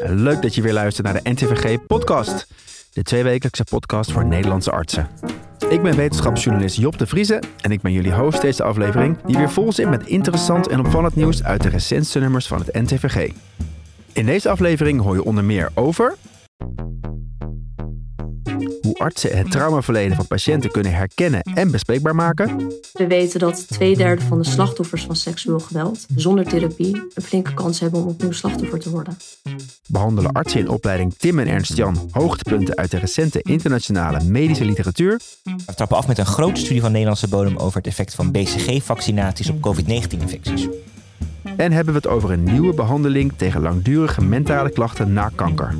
Leuk dat je weer luistert naar de NTVG-podcast. De tweewekelijkse podcast voor Nederlandse artsen. Ik ben wetenschapsjournalist Job de Vrieze en ik ben jullie host deze aflevering... die weer vol zit met interessant en opvallend nieuws uit de recentste nummers van het NTVG. In deze aflevering hoor je onder meer over hoe artsen het traumaverleden van patiënten kunnen herkennen en bespreekbaar maken. We weten dat twee derde van de slachtoffers van seksueel geweld zonder therapie een flinke kans hebben om opnieuw slachtoffer te worden. Behandelen artsen in opleiding Tim en Ernst Jan hoogtepunten uit de recente internationale medische literatuur. We trappen af met een grote studie van Nederlandse bodem over het effect van BCG-vaccinaties op COVID-19-infecties. En hebben we het over een nieuwe behandeling tegen langdurige mentale klachten na kanker.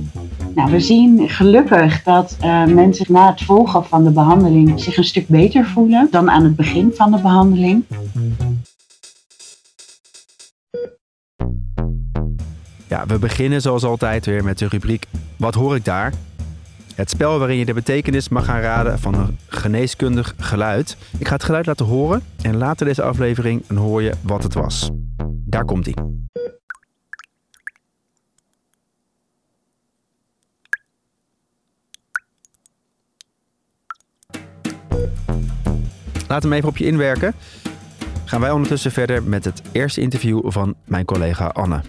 Nou, we zien gelukkig dat uh, mensen na het volgen van de behandeling zich een stuk beter voelen dan aan het begin van de behandeling. Ja, we beginnen zoals altijd weer met de rubriek Wat hoor ik daar? Het spel waarin je de betekenis mag gaan raden van een geneeskundig geluid. Ik ga het geluid laten horen en later deze aflevering hoor je wat het was. Daar komt ie. Laat hem even op je inwerken. Gaan wij ondertussen verder met het eerste interview van mijn collega Anne.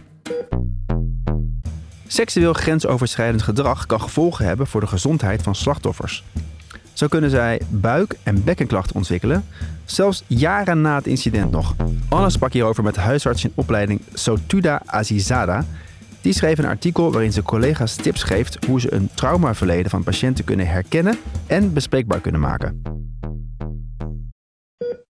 Seksueel grensoverschrijdend gedrag kan gevolgen hebben voor de gezondheid van slachtoffers. Zo kunnen zij buik- en bekkenklachten ontwikkelen, zelfs jaren na het incident nog. Anne sprak hierover met huisarts in opleiding Sotuda Azizada. Die schreef een artikel waarin ze collega's tips geeft hoe ze een traumaverleden van patiënten kunnen herkennen en bespreekbaar kunnen maken.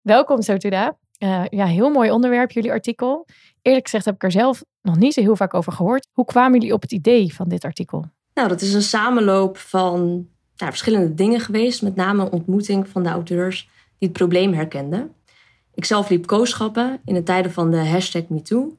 Welkom Sotuda. Uh, ja, heel mooi onderwerp, jullie artikel. Eerlijk gezegd heb ik er zelf nog niet zo heel vaak over gehoord. Hoe kwamen jullie op het idee van dit artikel? Nou, dat is een samenloop van nou, verschillende dingen geweest. Met name een ontmoeting van de auteurs die het probleem herkenden. Ik zelf liep kooschappen in de tijden van de hashtag MeToo.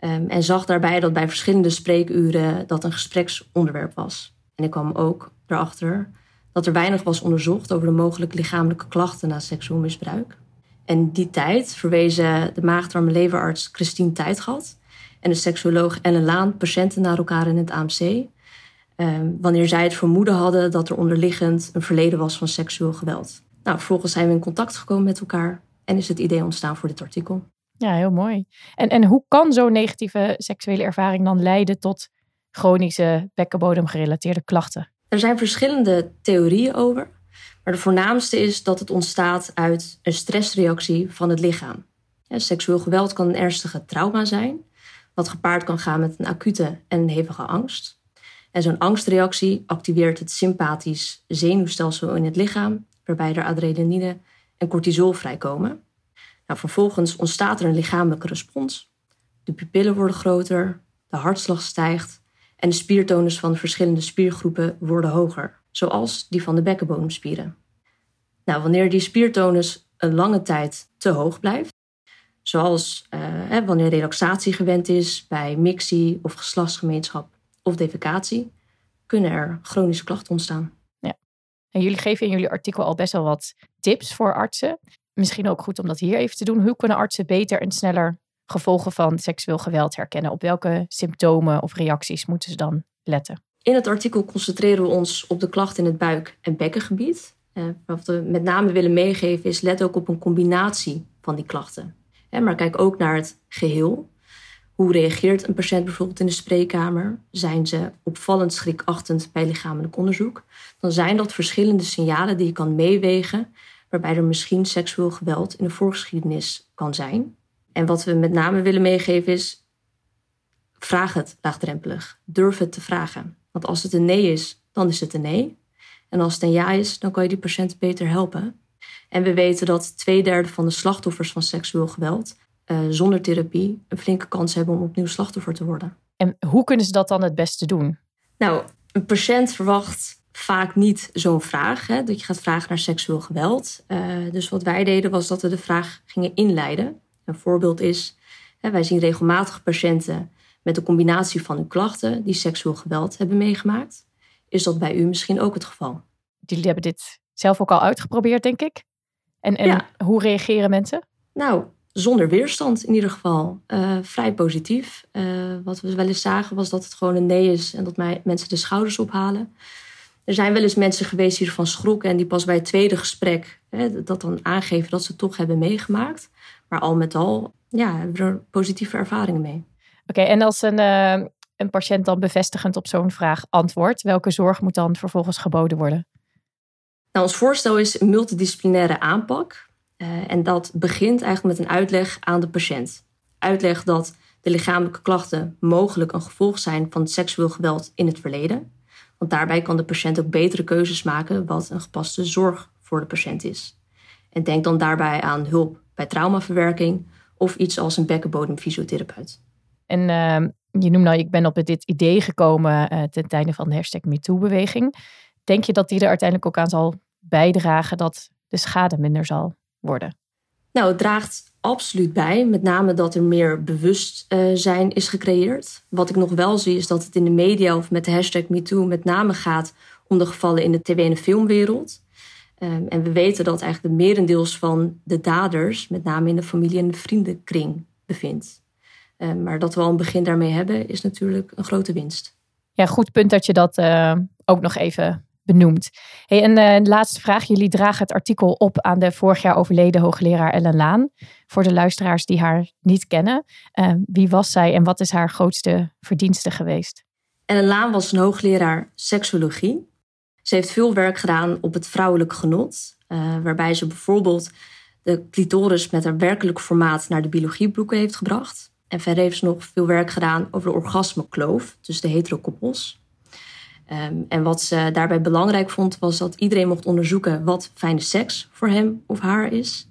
Um, en zag daarbij dat bij verschillende spreekuren dat een gespreksonderwerp was. En ik kwam ook erachter dat er weinig was onderzocht over de mogelijke lichamelijke klachten na seksueel misbruik. En die tijd verwezen de maagdarme leverarts Christine Tijdgat en de seksuoloog Ellen Laan patiënten naar elkaar in het AMC. Ehm, wanneer zij het vermoeden hadden dat er onderliggend een verleden was van seksueel geweld. Nou, vervolgens zijn we in contact gekomen met elkaar en is het idee ontstaan voor dit artikel. Ja, heel mooi. En, en hoe kan zo'n negatieve seksuele ervaring dan leiden tot chronische bekkenbodemgerelateerde klachten? Er zijn verschillende theorieën over. Maar de voornaamste is dat het ontstaat uit een stressreactie van het lichaam. Seksueel geweld kan een ernstige trauma zijn, wat gepaard kan gaan met een acute en hevige angst. En zo'n angstreactie activeert het sympathisch zenuwstelsel in het lichaam, waarbij er adrenaline en cortisol vrijkomen. Nou, vervolgens ontstaat er een lichamelijke respons. De pupillen worden groter, de hartslag stijgt en de spiertonus van de verschillende spiergroepen worden hoger zoals die van de bekkenbodemspieren. Nou, wanneer die spiertonus een lange tijd te hoog blijft, zoals uh, wanneer relaxatie gewend is bij mixie of geslachtsgemeenschap of defecatie, kunnen er chronische klachten ontstaan. Ja. En jullie geven in jullie artikel al best wel wat tips voor artsen. Misschien ook goed om dat hier even te doen. Hoe kunnen artsen beter en sneller gevolgen van seksueel geweld herkennen? Op welke symptomen of reacties moeten ze dan letten? In het artikel concentreren we ons op de klachten in het buik- en bekkengebied. Eh, wat we met name willen meegeven is let ook op een combinatie van die klachten. maar kijk ook naar het geheel. Hoe reageert een patiënt bijvoorbeeld in de spreekkamer? Zijn ze opvallend schrikachtend bij lichamelijk onderzoek? Dan zijn dat verschillende signalen die je kan meewegen, waarbij er misschien seksueel geweld in de voorgeschiedenis kan zijn. En wat we met name willen meegeven is: vraag het laagdrempelig. Durf het te vragen. Want als het een nee is, dan is het een nee. En als het een ja is, dan kan je die patiënt beter helpen. En we weten dat twee derde van de slachtoffers van seksueel geweld uh, zonder therapie een flinke kans hebben om opnieuw slachtoffer te worden. En hoe kunnen ze dat dan het beste doen? Nou, een patiënt verwacht vaak niet zo'n vraag, hè, dat je gaat vragen naar seksueel geweld. Uh, dus wat wij deden was dat we de vraag gingen inleiden. Een voorbeeld is, hè, wij zien regelmatig patiënten met de combinatie van uw klachten die seksueel geweld hebben meegemaakt. Is dat bij u misschien ook het geval? Jullie hebben dit zelf ook al uitgeprobeerd, denk ik. En, en hoe reageren mensen? Nou, zonder weerstand in ieder geval. Uh, vrij positief. Uh, wat we wel eens zagen was dat het gewoon een nee is en dat mij, mensen de schouders ophalen. Er zijn wel eens mensen geweest die ervan schrokken en die pas bij het tweede gesprek hè, dat dan aangeven dat ze het toch hebben meegemaakt. Maar al met al ja, hebben we er positieve ervaringen mee. Oké, en als een, uh, een patiënt dan bevestigend op zo'n vraag antwoordt, welke zorg moet dan vervolgens geboden worden? Nou, ons voorstel is een multidisciplinaire aanpak. Uh, en dat begint eigenlijk met een uitleg aan de patiënt. Uitleg dat de lichamelijke klachten mogelijk een gevolg zijn van seksueel geweld in het verleden. Want daarbij kan de patiënt ook betere keuzes maken wat een gepaste zorg voor de patiënt is. En denk dan daarbij aan hulp bij traumaverwerking of iets als een bekkenbodemfysiotherapeut. En uh, je noemde al, ik ben op dit idee gekomen uh, ten tijde van de hashtag MeToo-beweging. Denk je dat die er uiteindelijk ook aan zal bijdragen dat de schade minder zal worden? Nou, het draagt absoluut bij. Met name dat er meer bewustzijn is gecreëerd. Wat ik nog wel zie is dat het in de media of met de hashtag MeToo met name gaat om de gevallen in de tv- en de filmwereld. Um, en we weten dat eigenlijk de merendeels van de daders, met name in de familie- en de vriendenkring, bevindt. Um, maar dat we al een begin daarmee hebben, is natuurlijk een grote winst. Ja, goed punt dat je dat uh, ook nog even benoemt. Hey, en uh, laatste vraag. Jullie dragen het artikel op aan de vorig jaar overleden hoogleraar Ellen Laan. Voor de luisteraars die haar niet kennen. Uh, wie was zij en wat is haar grootste verdienste geweest? Ellen Laan was een hoogleraar seksuologie. Ze heeft veel werk gedaan op het vrouwelijk genot. Uh, waarbij ze bijvoorbeeld de clitoris met haar werkelijk formaat naar de biologieboeken heeft gebracht. En verder heeft ze nog veel werk gedaan over de orgasmekloof tussen de heterokoppels. Um, en wat ze daarbij belangrijk vond, was dat iedereen mocht onderzoeken wat fijne seks voor hem of haar is.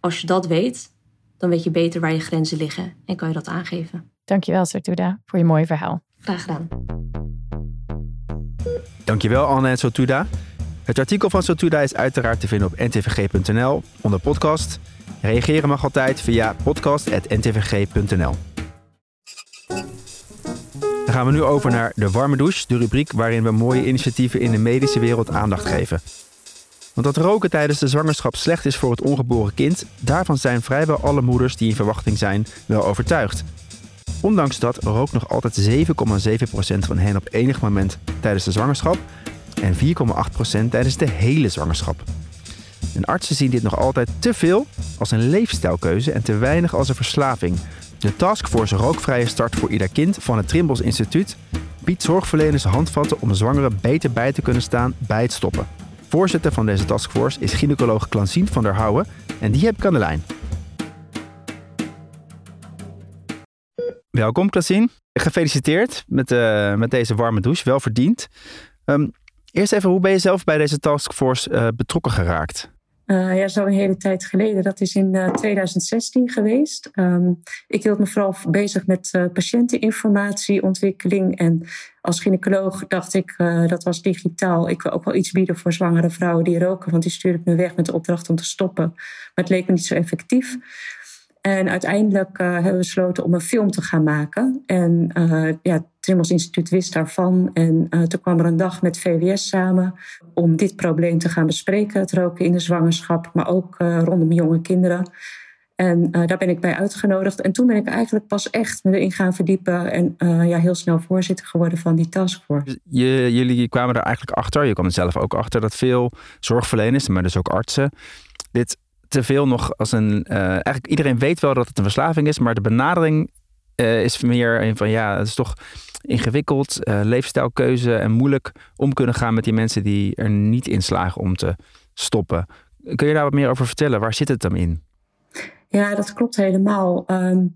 Als je dat weet, dan weet je beter waar je grenzen liggen en kan je dat aangeven. Dankjewel, Sartuda, voor je mooie verhaal. Graag gedaan. Dankjewel, Anne en Sotuda. Het artikel van Sotuda is uiteraard te vinden op ntvg.nl onder podcast. Reageren mag altijd via podcast.ntvg.nl. Dan gaan we nu over naar de warme douche, de rubriek waarin we mooie initiatieven in de medische wereld aandacht geven. Want dat roken tijdens de zwangerschap slecht is voor het ongeboren kind, daarvan zijn vrijwel alle moeders die in verwachting zijn wel overtuigd. Ondanks dat rookt nog altijd 7,7% van hen op enig moment tijdens de zwangerschap en 4,8% tijdens de hele zwangerschap. En artsen zien dit nog altijd te veel als een leefstijlkeuze en te weinig als een verslaving. De Taskforce Rookvrije Start voor Ieder Kind van het Trimbos Instituut biedt zorgverleners handvatten om zwangeren beter bij te kunnen staan bij het stoppen. Voorzitter van deze taskforce is gynaecoloog Klansien van der Houwen en die heb ik aan de lijn. Welkom Klansien. Gefeliciteerd met, uh, met deze warme douche, wel verdiend. Um, eerst even, hoe ben je zelf bij deze taskforce uh, betrokken geraakt? Uh, ja, zo een hele tijd geleden. Dat is in uh, 2016 geweest. Um, ik hield me vooral bezig met uh, patiënteninformatieontwikkeling. En als gynaecoloog dacht ik, dat was digitaal. Ik wil ook wel iets bieden voor zwangere vrouwen die roken. Want die stuur ik nu weg met de opdracht om te stoppen. Maar het leek me niet zo effectief. En uiteindelijk uh, hebben we besloten om een film te gaan maken. En uh, ja, het Trimmels Instituut wist daarvan. En uh, toen kwam er een dag met VWS samen om dit probleem te gaan bespreken. Het roken in de zwangerschap, maar ook rondom jonge kinderen. En daar ben ik bij uitgenodigd. En toen ben ik eigenlijk pas echt me erin gaan verdiepen. En ja, heel snel voorzitter geworden van die taskforce. Jullie kwamen er eigenlijk achter, je kwam er zelf ook achter, dat veel zorgverleners, maar dus ook artsen, dit te veel nog als een. Uh, eigenlijk iedereen weet wel dat het een verslaving is, maar de benadering uh, is meer een van ja, het is toch ingewikkeld, uh, leefstijlkeuze en moeilijk om kunnen gaan met die mensen die er niet in slagen om te stoppen. Kun je daar wat meer over vertellen? Waar zit het dan in? Ja, dat klopt helemaal. Um,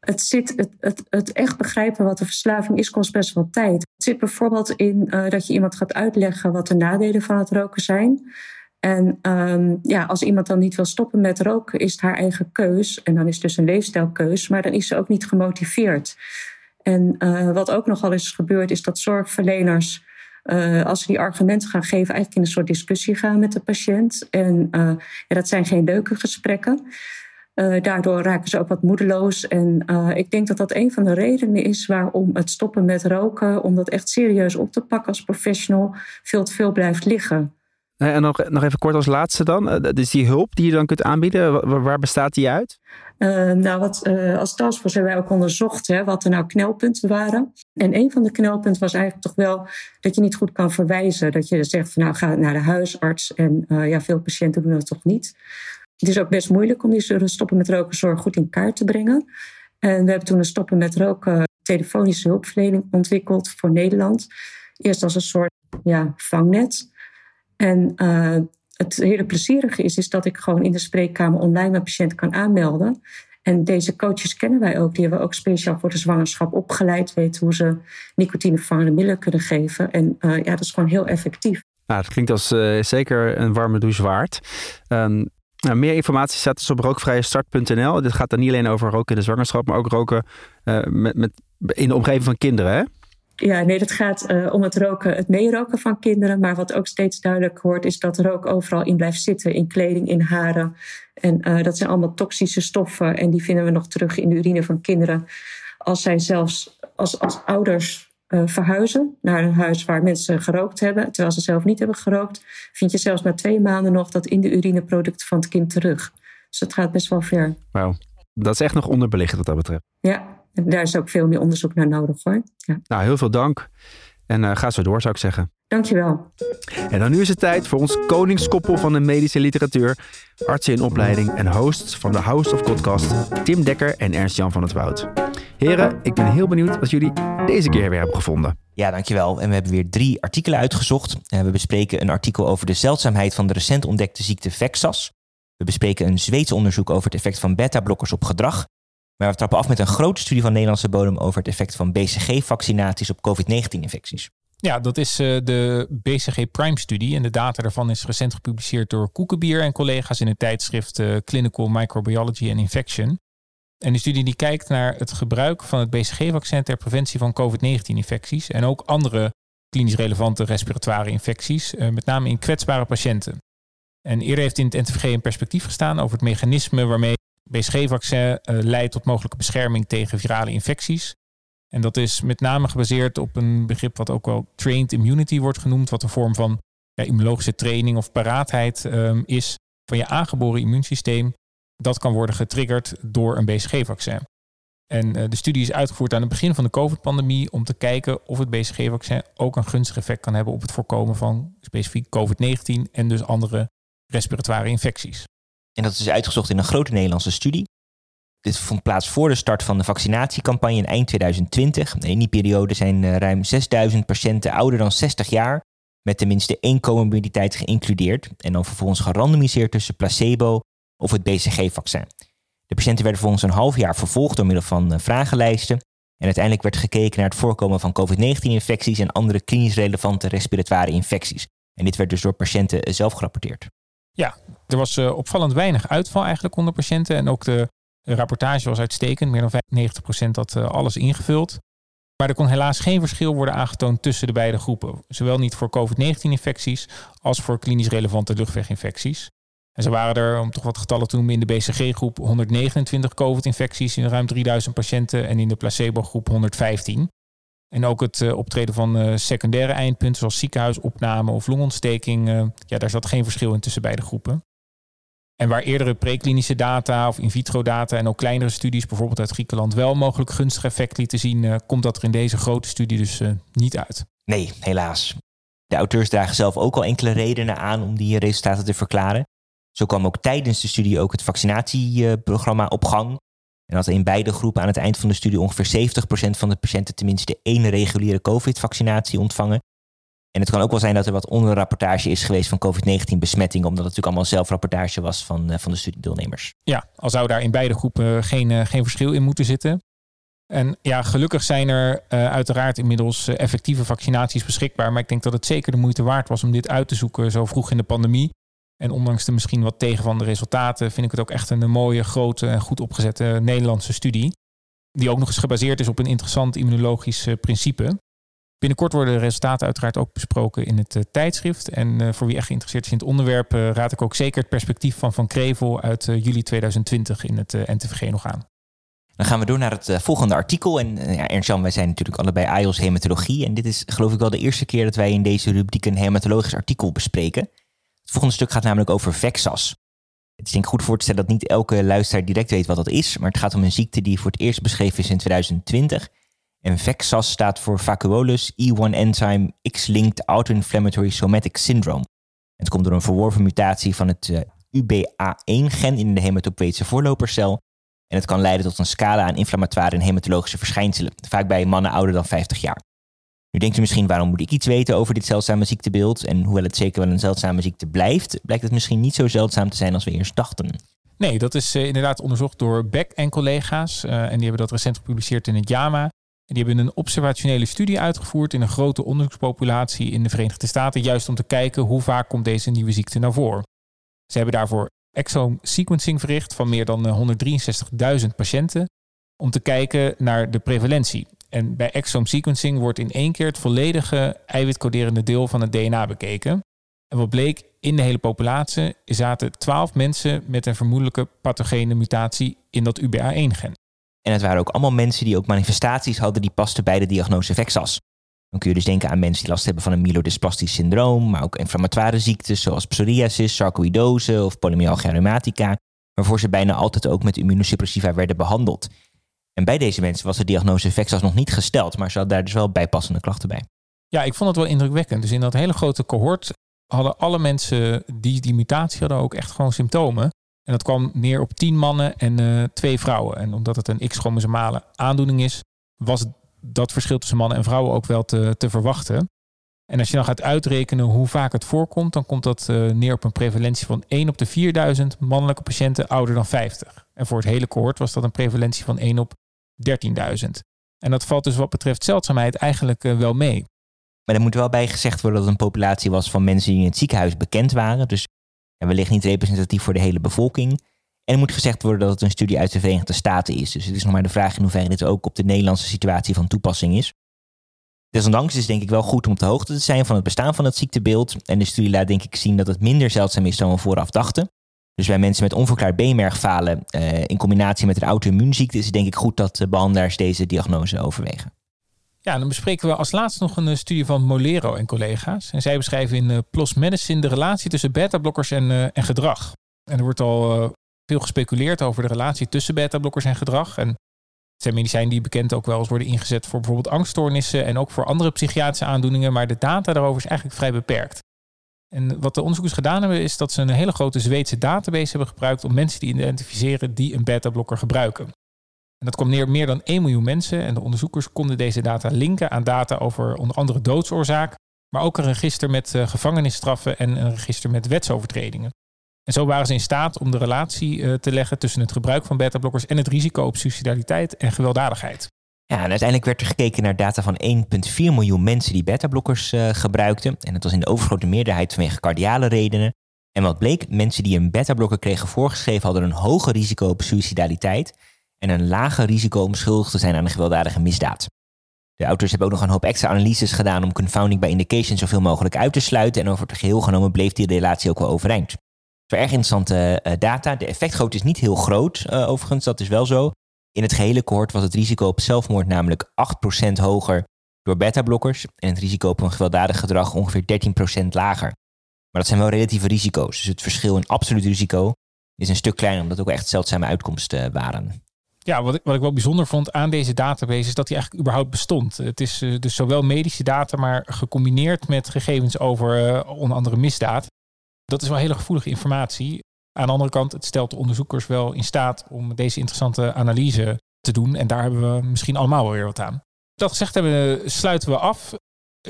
het, zit, het, het, het echt begrijpen wat de verslaving is, kost best wel tijd. Het zit bijvoorbeeld in dat je iemand gaat uitleggen wat de nadelen van het roken zijn. En um, ja, als iemand dan niet wil stoppen met roken, is het haar eigen keus. En dan is het dus een leefstijlkeus, maar dan is ze ook niet gemotiveerd. En uh, wat ook nogal is gebeurd, is dat zorgverleners, uh, als ze die argumenten gaan geven, eigenlijk in een soort discussie gaan met de patiënt. En uh, ja, dat zijn geen leuke gesprekken. daardoor raken ze ook wat moedeloos. En ik denk dat dat een van de redenen is waarom het stoppen met roken, om dat echt serieus op te pakken als professional, veel te veel blijft liggen. En nog, nog even kort als laatste dan. Dus die hulp die je dan kunt aanbieden, waar bestaat die uit? Uh, nou, wat, uh, als taskforce hebben wij ook onderzocht hè, wat er nou knelpunten waren. En een van de knelpunten was eigenlijk toch wel dat je niet goed kan verwijzen. Dat je zegt van nou ga naar de huisarts. En ja, veel patiënten doen dat toch niet. Het is ook best moeilijk om die stoppen met roken zorg goed in kaart te brengen. En we hebben toen een stoppen met roken telefonische hulpverlening ontwikkeld voor Nederland. Eerst als een soort ja, vangnet. En uh, het hele plezierige is, is dat ik gewoon in de spreekkamer online mijn patiënt kan aanmelden. En deze coaches kennen wij ook. Die hebben we ook speciaal voor de zwangerschap opgeleid. Weten hoe ze nicotinevervangende middelen kunnen geven. En uh, ja, dat is gewoon heel effectief. Nou, het klinkt als uh, zeker een warme douche waard. Um, nou, meer informatie staat dus op rookvrijestart.nl. Dit gaat dan niet alleen over roken in de zwangerschap, maar ook roken met, in de omgeving van kinderen. Hè? Ja, nee, dat gaat uh, om het roken, het meeroken van kinderen. Maar wat ook steeds duidelijk wordt, is dat rook overal in blijft zitten. In kleding, in haren. En uh, dat zijn allemaal toxische stoffen. En die vinden we nog terug in de urine van kinderen. Als zij zelfs als, als ouders uh, verhuizen naar een huis waar mensen gerookt hebben, terwijl ze zelf niet hebben gerookt, vind je zelfs na twee maanden nog dat in de urineproducten van het kind terug. Dus het gaat best wel ver. Wauw, dat is echt nog onderbelicht wat dat betreft. Ja, daar is ook veel meer onderzoek naar nodig hoor. Ja. Nou, heel veel dank. En uh, ga zo door, zou ik zeggen. Dankjewel. En dan nu is het tijd voor ons koningskoppel van de medische literatuur. Artsen in opleiding en hosts van de House of Podcast, Tim Dekker en Ernst-Jan van het Woud. Heren, ik ben heel benieuwd wat jullie deze keer weer hebben gevonden. Ja, dankjewel. En we hebben weer drie artikelen uitgezocht. We bespreken een artikel over de zeldzaamheid van de recent ontdekte ziekte VEXAS. We bespreken een Zweedse onderzoek over het effect van beta-blokkers op gedrag. Maar we trappen af met een grote studie van Nederlandse bodem over het effect van BCG-vaccinaties op COVID-19-infecties. Ja, dat is uh, de BCG Prime-studie. En de data daarvan is recent gepubliceerd door Koekenbier en collega's in het tijdschrift uh, Clinical Microbiology and Infection. En de studie die kijkt naar het gebruik van het BCG-vaccin ter preventie van COVID-19-infecties en ook andere klinisch relevante respiratoire infecties, uh, met name in kwetsbare patiënten. En eerder heeft in het NTVG een perspectief gestaan over het mechanisme waarmee BCG-vaccin uh, leidt tot mogelijke bescherming tegen virale infecties. En dat is met name gebaseerd op een begrip wat ook wel trained immunity wordt genoemd, wat een vorm van ja, immunologische training of paraatheid um, is van je aangeboren immuunsysteem. Dat kan worden getriggerd door een BCG-vaccin. En uh, de studie is uitgevoerd aan het begin van de COVID-pandemie om te kijken of het BCG-vaccin ook een gunstig effect kan hebben op het voorkomen van specifiek COVID-19 en dus andere respiratoire infecties. En dat is uitgezocht in een grote Nederlandse studie. Dit vond plaats voor de start van de vaccinatiecampagne in eind 2020. In die periode zijn ruim 6000 patiënten ouder dan 60 jaar met tenminste één comorbiditeit geïncludeerd en dan vervolgens gerandomiseerd tussen placebo of het BCG-vaccin. De patiënten werden volgens een half jaar vervolgd door middel van vragenlijsten en uiteindelijk werd gekeken naar het voorkomen van COVID-19-infecties en andere klinisch relevante respiratoire infecties. En dit werd dus door patiënten zelf gerapporteerd. Ja, er was uh, opvallend weinig uitval eigenlijk onder patiënten. En ook de rapportage was uitstekend. Meer dan 95% had uh, alles ingevuld. Maar er kon helaas geen verschil worden aangetoond tussen de beide groepen. Zowel niet voor COVID-19-infecties als voor klinisch relevante luchtweginfecties. En zo waren er, om toch wat getallen te noemen, in de BCG-groep 129 COVID-infecties in ruim 3000 patiënten en in de placebo-groep 115. En ook het uh, optreden van uh, secundaire eindpunten zoals ziekenhuisopname of longontsteking, uh, ja, daar zat geen verschil in tussen beide groepen. En waar eerdere preklinische data of in vitro data en ook kleinere studies, bijvoorbeeld uit Griekenland, wel mogelijk gunstig effect lieten zien, komt dat er in deze grote studie dus niet uit. Nee, helaas. De auteurs dragen zelf ook al enkele redenen aan om die resultaten te verklaren. Zo kwam ook tijdens de studie ook het vaccinatieprogramma op gang. En dat in beide groepen aan het eind van de studie ongeveer 70% van de patiënten tenminste één reguliere COVID-vaccinatie ontvangen. En het kan ook wel zijn dat er wat onderrapportage is geweest van COVID-19-besmetting, omdat het natuurlijk allemaal zelfrapportage was van, uh, van de studiedeelnemers. Ja, al zou daar in beide groepen geen, uh, geen verschil in moeten zitten. En ja, gelukkig zijn er uh, uiteraard inmiddels effectieve vaccinaties beschikbaar. Maar ik denk dat het zeker de moeite waard was om dit uit te zoeken zo vroeg in de pandemie. En ondanks de misschien wat tegenvallende resultaten, vind ik het ook echt een mooie, grote en goed opgezette Nederlandse studie. Die ook nog eens gebaseerd is op een interessant immunologisch principe. Binnenkort worden de resultaten uiteraard ook besproken in het uh, tijdschrift. En uh, voor wie echt geïnteresseerd is in het onderwerp, raad ik ook zeker het perspectief van Van Krevel uit juli 2020 in het NTVG nog aan. Dan gaan we door naar het volgende artikel. En ja, Ernst-Jan, wij zijn natuurlijk allebei AIOS hematologie. En dit is geloof ik wel de eerste keer dat wij in deze rubriek een hematologisch artikel bespreken. Het volgende stuk gaat namelijk over Vexas. Het is denk ik goed voor te stellen dat niet elke luisteraar direct weet wat dat is, maar het gaat om een ziekte die voor het eerst beschreven is in 2020. En VEXAS staat voor Vacuolus E1 Enzyme X-linked Autoinflammatory Somatic Syndrome. Het komt door een verworven mutatie van het uh, UBA1-gen in de hematopoëtische voorlopercel. En het kan leiden tot een scala aan inflammatoire en hematologische verschijnselen, vaak bij mannen ouder dan 50 jaar. Denkt u misschien, waarom moet ik iets weten over dit zeldzame ziektebeeld? En hoewel het zeker wel een zeldzame ziekte blijft, blijkt het misschien niet zo zeldzaam te zijn als we eerst dachten. Nee, dat is uh, inderdaad onderzocht door Beck en collega's. Uh, en die hebben dat recent gepubliceerd in het JAMA. En die hebben een observationele studie uitgevoerd in een grote onderzoekspopulatie in de Verenigde Staten, juist om te kijken hoe vaak komt deze nieuwe ziekte naar voren. Ze hebben daarvoor exome sequencing verricht van meer dan 163.000 patiënten om te kijken naar de prevalentie. En bij exome sequencing wordt in één keer het volledige eiwitcoderende deel van het DNA bekeken. En wat bleek, in de hele populatie zaten 12 mensen met een vermoedelijke pathogene mutatie in dat UBA1-gen. En het waren ook allemaal mensen die ook manifestaties hadden die pasten bij de diagnose VEXAS. Dan kun je dus denken aan mensen die last hebben van een myelodysplastic syndroom, maar ook inflammatoire ziektes zoals psoriasis, sarcoïdose of polymyalgia rheumatica, waarvoor ze bijna altijd ook met immunosuppressiva werden behandeld. En bij deze mensen was de diagnose VEXAS nog niet gesteld, maar ze hadden daar dus wel bijpassende klachten bij. Ja, ik vond het wel indrukwekkend. Dus in dat hele grote cohort hadden alle mensen die die mutatie hadden ook echt gewoon symptomen. En dat kwam neer op tien mannen en uh, twee vrouwen. En omdat het een X-chromosomale aandoening is, was dat verschil tussen mannen en vrouwen ook wel te, te verwachten. En als je dan gaat uitrekenen hoe vaak het voorkomt, dan komt dat uh, neer op een prevalentie van 1 op de 4000 mannelijke patiënten ouder dan 50. En voor het hele cohort was dat een prevalentie van 1 op 13.000. En dat valt dus wat betreft zeldzaamheid eigenlijk uh, wel mee. Maar er moet wel bij gezegd worden dat het een populatie was van mensen die in het ziekenhuis bekend waren. Dus ja, wellicht niet representatief voor de hele bevolking. En er moet gezegd worden dat het een studie uit de Verenigde Staten is. Dus het is nog maar de vraag in hoeverre dit ook op de Nederlandse situatie van toepassing is. Desondanks is het denk ik wel goed om op de hoogte te zijn van het bestaan van het ziektebeeld. En de studie laat denk ik zien dat het minder zeldzaam is dan we vooraf dachten. Dus bij mensen met onverklaard beenmergfalen uh, in combinatie met een auto-immuunziekte is het denk ik goed dat behandelaars deze diagnose overwegen. Ja, dan bespreken we als laatste nog een studie van Molero en collega's. En zij beschrijven in uh, PLOS Medicine de relatie tussen beta-blokkers en, en gedrag. En er wordt al veel gespeculeerd over de relatie tussen beta-blokkers en gedrag. En het zijn medicijnen die bekend ook wel eens worden ingezet voor bijvoorbeeld angststoornissen en ook voor andere psychiatrische aandoeningen. Maar de data daarover is eigenlijk vrij beperkt. En wat de onderzoekers gedaan hebben, is dat ze een hele grote Zweedse database hebben gebruikt om mensen te identificeren die een beta-blokker gebruiken. En dat kwam neer meer dan 1 miljoen mensen. En de onderzoekers konden deze data linken aan data over onder andere doodsoorzaak, maar ook een register met uh, gevangenisstraffen en een register met wetsovertredingen. En zo waren ze in staat om de relatie uh, te leggen tussen het gebruik van beta-blokkers en het risico op suicidaliteit en gewelddadigheid. Ja, en uiteindelijk werd er gekeken naar data van 1,4 miljoen mensen die beta-blokkers uh, gebruikten. En dat was in de overgrote meerderheid vanwege cardiale redenen. En wat bleek, mensen die een beta-blokker kregen voorgeschreven hadden een hoger risico op suicidaliteit en een lager risico om schuldig te zijn aan een gewelddadige misdaad. De auteurs hebben ook nog een hoop extra analyses gedaan om confounding by indication zoveel mogelijk uit te sluiten. En over het geheel genomen bleef die relatie ook wel overeind. Het erg interessante uh, data. De effectgrootte is niet heel groot, uh, overigens, dat is wel zo. In het gehele cohort was het risico op zelfmoord namelijk 8% hoger door beta-blokkers en het risico op een gewelddadig gedrag ongeveer 13% lager. Maar dat zijn wel relatieve risico's, dus het verschil in absoluut risico is een stuk kleiner, omdat ook echt zeldzame uitkomsten uh, waren. Ja, wat ik, wat ik wel bijzonder vond aan deze database is dat die eigenlijk überhaupt bestond. Het is uh, dus zowel medische data, maar gecombineerd met gegevens over uh, onder andere misdaad. Dat is wel hele gevoelige informatie. Aan de andere kant, het stelt de onderzoekers wel in staat om deze interessante analyse te doen. En daar hebben we misschien allemaal wel weer wat aan. Dat gezegd hebben, sluiten we af.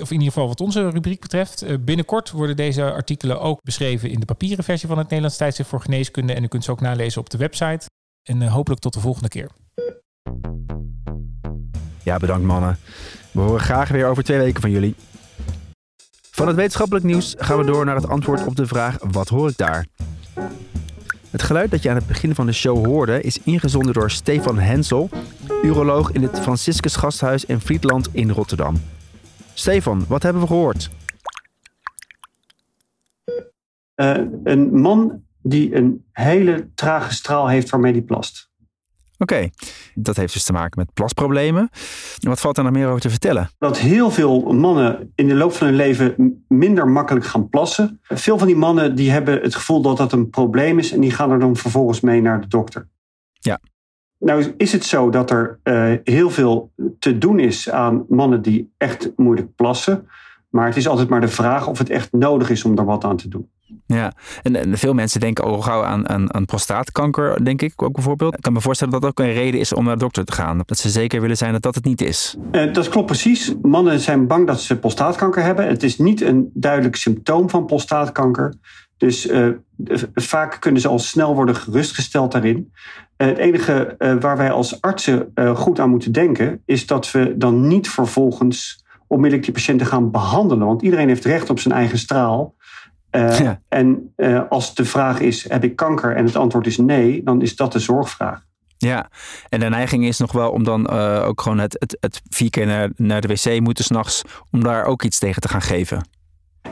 Of in ieder geval wat onze rubriek betreft. Uh, binnenkort worden deze artikelen ook beschreven in de papieren versie van het Nederlands tijdschrift voor geneeskunde. En u kunt ze ook nalezen op de website. En uh, hopelijk tot de volgende keer. Ja, bedankt mannen. We horen graag weer over twee weken van jullie. Van het wetenschappelijk nieuws gaan we door naar het antwoord op de vraag: wat hoor ik daar? Het geluid dat je aan het begin van de show hoorde is ingezonden door Stefan Hensel, uroloog in het Franciscus Gasthuis in Friedland in Rotterdam. Stefan, wat hebben we gehoord? Uh, een man die een hele trage straal heeft waarmee die plast. Oké, okay. Dat heeft dus te maken met plasproblemen. Wat valt er nog meer over te vertellen? Dat heel veel mannen in de loop van hun leven minder makkelijk gaan plassen. Veel van die mannen die hebben het gevoel dat dat een probleem is en die gaan er dan vervolgens mee naar de dokter. Ja. Nou is het zo dat er uh, heel veel te doen is aan mannen die echt moeilijk plassen. Maar het is altijd maar de vraag of het echt nodig is om daar wat aan te doen. Ja, en, veel mensen denken al gauw aan, aan, prostaatkanker, denk ik ook bijvoorbeeld. Ik kan me voorstellen dat dat ook een reden is om naar de dokter te gaan. Dat ze zeker willen zijn dat dat het niet is. Uh, dat klopt precies. Mannen zijn bang dat ze prostaatkanker hebben. Het is niet een duidelijk symptoom van prostaatkanker. Dus uh, vaak kunnen ze al snel worden gerustgesteld daarin. Het enige waar wij als artsen goed aan moeten denken, is dat we dan niet vervolgens onmiddellijk die patiënten gaan behandelen. Want iedereen heeft recht op zijn eigen straal. Uh, En uh, als de vraag is: heb ik kanker? en het antwoord is nee, dan is dat de zorgvraag. Ja, en de neiging is nog wel om dan uh, ook gewoon het, het, het vier keer naar, naar de wc moeten s'nachts, om daar ook iets tegen te gaan geven.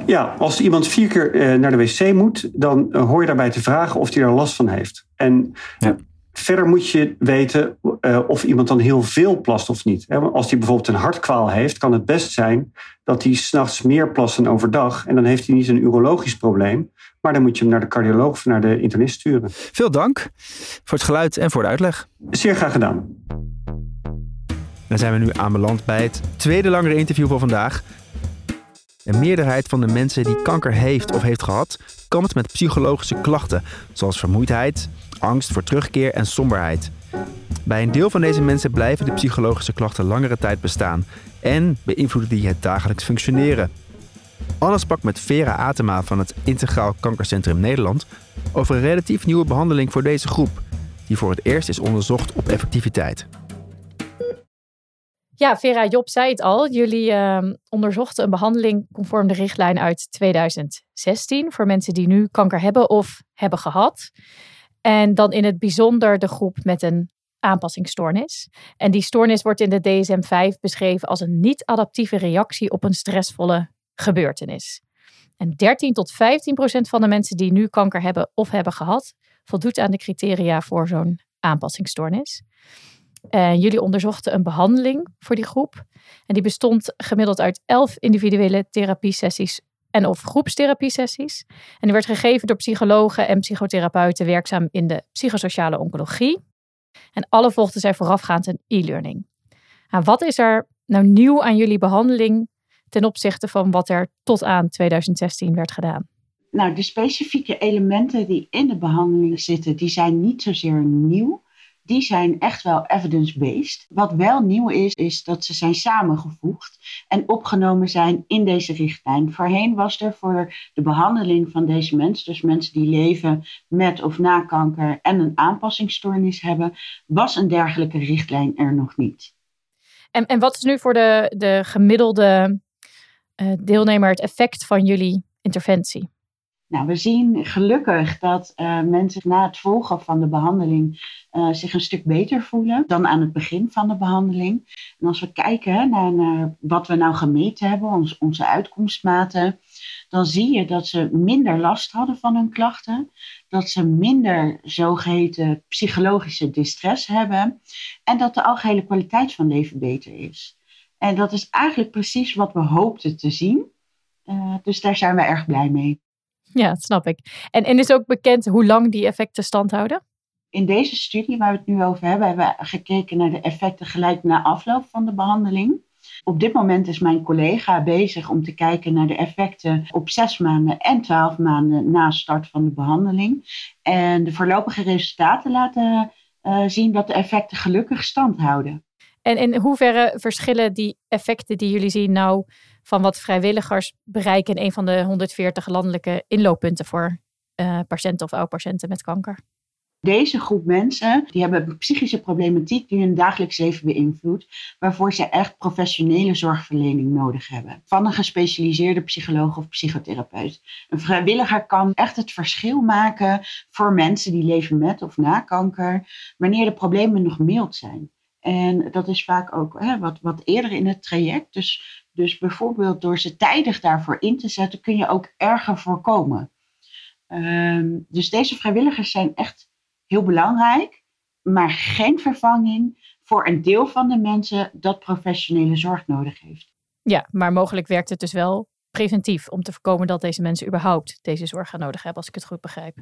Ja, als iemand vier keer naar de wc moet, dan hoor je daarbij te vragen of hij er last van heeft. En ja. Verder moet je weten uh, of iemand dan heel veel plast of niet. Als hij bijvoorbeeld een hartkwaal heeft, kan het best zijn dat hij s'nachts meer plast dan overdag. En dan heeft hij niet een urologisch probleem. Maar dan moet je hem naar de cardioloog of naar de internist sturen. Veel dank voor het geluid en voor de uitleg. Zeer graag gedaan. Dan zijn we nu aanbeland bij het tweede langere interview van vandaag. Een meerderheid van de mensen die kanker heeft of heeft gehad, kampt met psychologische klachten, zoals vermoeidheid, angst voor terugkeer en somberheid. Bij een deel van deze mensen blijven de psychologische klachten langere tijd bestaan en beïnvloeden die het dagelijks functioneren. Anne sprak met Vera Atema van het Integraal Kankercentrum Nederland over een relatief nieuwe behandeling voor deze groep, die voor het eerst is onderzocht op effectiviteit. Ja, Vera Job zei het al. Jullie uh, onderzochten een behandeling conform de richtlijn uit 2016 voor mensen die nu kanker hebben of hebben gehad. En dan in het bijzonder de groep met een aanpassingsstoornis. En die stoornis wordt in de DSM-5 beschreven als een niet-adaptieve reactie op een stressvolle gebeurtenis. En 13 tot 15 procent van de mensen die nu kanker hebben of hebben gehad, voldoet aan de criteria voor zo'n aanpassingsstoornis. En jullie onderzochten een behandeling voor die groep. En die bestond gemiddeld uit 11 individuele therapiesessies en of groepstherapie-sessies. En die werd gegeven door psychologen en psychotherapeuten werkzaam in de psychosociale oncologie. En alle volgden zij voorafgaand een e-learning. Nou, wat is er nou nieuw aan jullie behandeling ten opzichte van wat er tot aan 2016 werd gedaan? Nou, de specifieke elementen die in de behandeling zitten, die zijn niet zozeer nieuw die zijn echt wel evidence-based. Wat wel nieuw is, is dat ze zijn samengevoegd en opgenomen zijn in deze richtlijn. Voorheen was er voor de behandeling van deze mensen, dus mensen die leven met of na kanker en een aanpassingsstoornis hebben, was een dergelijke richtlijn er nog niet. En, en wat is nu voor de, de gemiddelde uh, deelnemer het effect van jullie interventie? Nou, we zien gelukkig dat uh, mensen na het volgen van de behandeling uh, zich een stuk beter voelen dan aan het begin van de behandeling. En als we kijken naar, wat we nou gemeten hebben, onze uitkomstmaten, dan zie je dat ze minder last hadden van hun klachten, dat ze minder zogeheten psychologische distress hebben en dat de algehele kwaliteit van leven beter is. En dat is eigenlijk precies wat we hoopten te zien. Uh, dus daar zijn we erg blij mee. Ja, dat snap ik. En, en is ook bekend hoe lang die effecten stand houden? In deze studie waar we het nu over hebben, hebben we gekeken naar de effecten gelijk na afloop van de behandeling. Op dit moment is mijn collega bezig om te kijken naar de effecten op zes maanden en twaalf maanden na start van de behandeling. En de voorlopige resultaten laten uh, zien dat de effecten gelukkig stand houden. En in hoeverre verschillen die effecten die jullie zien nou van wat vrijwilligers bereiken in een van de 140 landelijke inlooppunten voor uh, patiënten of oud-patiënten met kanker? Deze groep mensen die hebben psychische problematiek die hun dagelijks leven beïnvloedt, waarvoor ze echt professionele zorgverlening nodig hebben. Van een gespecialiseerde psycholoog of psychotherapeut. Een vrijwilliger kan echt het verschil maken voor mensen die leven met of na kanker, wanneer de problemen nog mild zijn. En dat is vaak ook hè, wat, wat eerder in het traject. Dus, dus bijvoorbeeld door ze tijdig daarvoor in te zetten, kun je ook erger voorkomen. Um, dus deze vrijwilligers zijn echt heel belangrijk, maar geen vervanging voor een deel van de mensen dat professionele zorg nodig heeft. Ja, maar mogelijk werkt het dus wel preventief om te voorkomen dat deze mensen überhaupt deze zorg gaan nodig hebben, als ik het goed begrijp.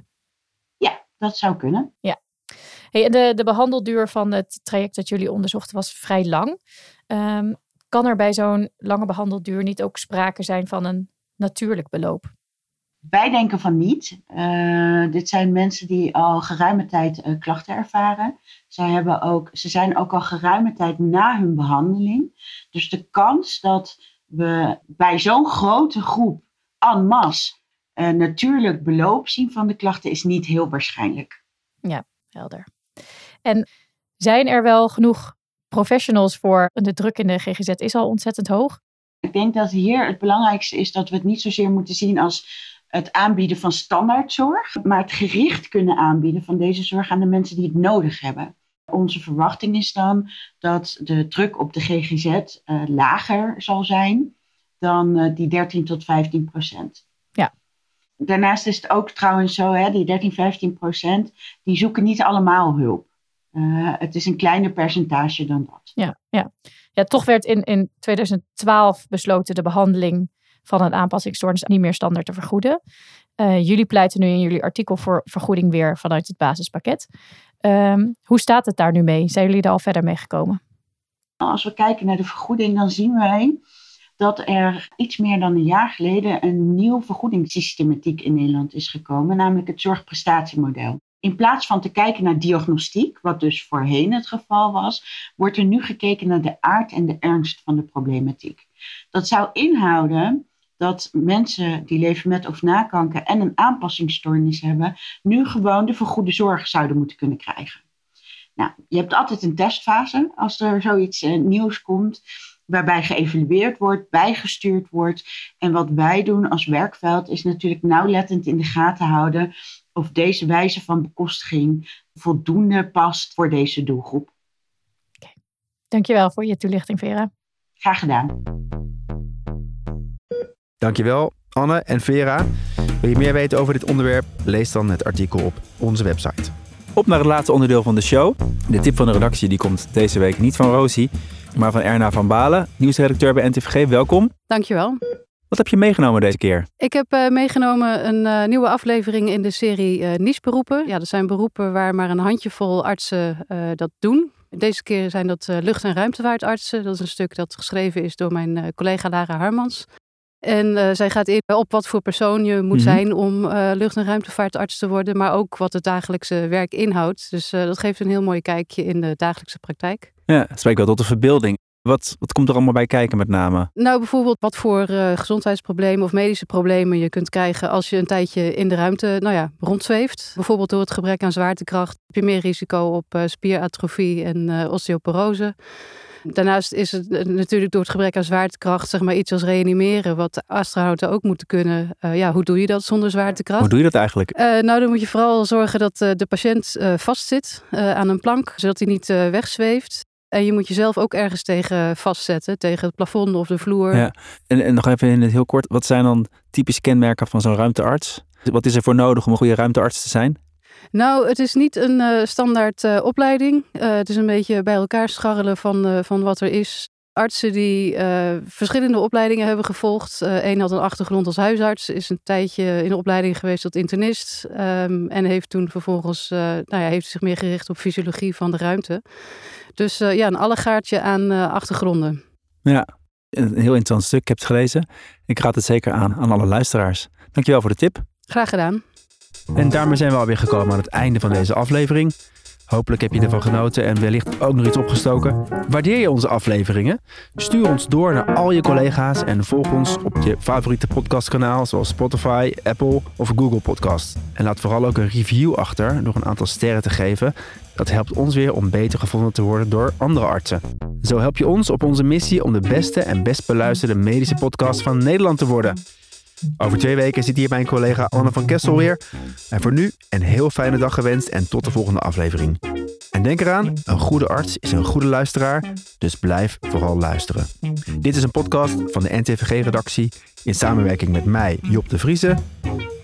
Ja, dat zou kunnen. Ja. Hey, de, de behandelduur van het traject dat jullie onderzochten was vrij lang. Um, kan er bij zo'n lange behandelduur niet ook sprake zijn van een natuurlijk beloop? Wij denken van niet. Uh, dit zijn mensen die al geruime tijd uh, klachten ervaren. Zij hebben ook, ze zijn ook al geruime tijd na hun behandeling. Dus de kans dat we bij zo'n grote groep en masse uh, natuurlijk beloop zien van de klachten is niet heel waarschijnlijk. Ja, helder. En zijn er wel genoeg professionals voor? De druk in de GGZ is al ontzettend hoog. Ik denk dat hier het belangrijkste is dat we het niet zozeer moeten zien als het aanbieden van standaardzorg, maar het gericht kunnen aanbieden van deze zorg aan de mensen die het nodig hebben. Onze verwachting is dan dat de druk op de GGZ uh, lager zal zijn dan uh, die 13 tot 15 procent. Ja. Daarnaast is het ook trouwens zo, hè, die 13, 15 procent, die zoeken niet allemaal hulp. Uh, het is een kleiner percentage dan dat. Ja, ja. ja toch werd in, in 2012 besloten de behandeling van een aanpassingsstoornis niet meer standaard te vergoeden. Uh, jullie pleiten nu in jullie artikel voor vergoeding weer vanuit het basispakket. Um, hoe staat het daar nu mee? Zijn jullie daar al verder mee gekomen? Als we kijken naar de vergoeding, dan zien wij dat er iets meer dan een jaar geleden een nieuw vergoedingssystematiek in Nederland is gekomen, namelijk het zorgprestatiemodel. In plaats van te kijken naar diagnostiek, wat dus voorheen het geval was, wordt er nu gekeken naar de aard en de ernst van de problematiek. Dat zou inhouden dat mensen die leven met of na kanker en een aanpassingsstoornis hebben, nu gewoon de vergoede zorg zouden moeten kunnen krijgen. Nou, je hebt altijd een testfase als er zoiets uh, nieuws komt, waarbij geëvalueerd wordt, bijgestuurd wordt. En wat wij doen als werkveld is natuurlijk nauwlettend in de gaten houden of deze wijze van bekostiging voldoende past voor deze doelgroep. Okay. Dankjewel voor je toelichting, Vera. Graag gedaan. Dankjewel, Anne en Vera. Wil je meer weten over dit onderwerp? Lees dan het artikel op onze website. Op naar het laatste onderdeel van de show. De tip van de redactie die komt deze week niet van Rosie, maar van Erna van Balen, nieuwsredacteur bij NTVG. Welkom. Dankjewel. Wat heb je meegenomen deze keer? Ik heb uh, meegenomen een uh, nieuwe aflevering in de serie uh, niche-beroepen. Ja, dat zijn beroepen waar maar een handjevol artsen dat doen. Deze keer zijn dat lucht- en ruimtevaartartsen. Dat is een stuk dat geschreven is door mijn collega Lara Harmans. En zij gaat in op wat voor persoon je moet mm -hmm. zijn om lucht- en ruimtevaartarts te worden, maar ook wat het dagelijkse werk inhoudt. Dus dat geeft een heel mooi kijkje in de dagelijkse praktijk. Ja, het spreekt wel tot de verbeelding. Wat, wat komt er allemaal bij kijken met name? Nou, bijvoorbeeld wat voor gezondheidsproblemen of medische problemen je kunt krijgen als je een tijdje in de ruimte nou ja, rondzweeft. Bijvoorbeeld door het gebrek aan zwaartekracht heb je meer risico op spieratrofie en osteoporose. Daarnaast is het natuurlijk door het gebrek aan zwaartekracht, zeg maar iets als reanimeren, wat astronauten ook moeten kunnen. Uh, ja, hoe doe je dat zonder zwaartekracht? Hoe doe je dat eigenlijk? Uh, nou, dan moet je vooral zorgen dat uh, de patiënt vastzit aan een plank, zodat hij niet wegzweeft. En je moet jezelf ook ergens tegen vastzetten, tegen het plafond of de vloer. Ja. En, en nog even in het heel kort, wat zijn dan typische kenmerken van zo'n ruimtearts? Wat is er voor nodig om een goede ruimtearts te zijn? Nou, het is niet een uh, standaard uh, opleiding. Uh, het is een beetje bij elkaar scharrelen van, van wat er is. Artsen die verschillende opleidingen hebben gevolgd. Eén had een achtergrond als huisarts, is een tijdje in de opleiding geweest tot internist. Um, en heeft toen vervolgens, nou ja, heeft zich meer gericht op fysiologie van de ruimte. Dus ja, een allegaartje aan achtergronden. Ja, een heel interessant stuk. Ik heb het gelezen. Ik raad het zeker aan aan alle luisteraars. Dankjewel voor de tip. Graag gedaan. En daarmee zijn we alweer gekomen aan het einde van deze aflevering. Hopelijk heb je ervan genoten en wellicht ook nog iets opgestoken. Waardeer je onze afleveringen? Stuur ons door naar al je collega's en volg ons op je favoriete podcastkanaal zoals Spotify, Apple of Google Podcast. En laat vooral ook een review achter door een aantal sterren te geven. Dat helpt ons weer om beter gevonden te worden door andere artsen. Zo help je ons op onze missie om de beste en best beluisterde medische podcast van Nederland te worden. Over twee weken zit hier mijn collega Anne van Kessel weer. En voor nu een heel fijne dag gewenst en tot de volgende aflevering. En denk eraan, een goede arts is een goede luisteraar, dus blijf vooral luisteren. Dit is een podcast van de NTVG-redactie in samenwerking met mij, Job de Vrieze,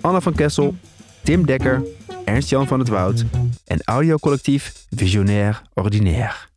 Anne van Kessel, Tim Dekker, Ernst-Jan van het Woud en audiocollectief Visionair Ordinaire.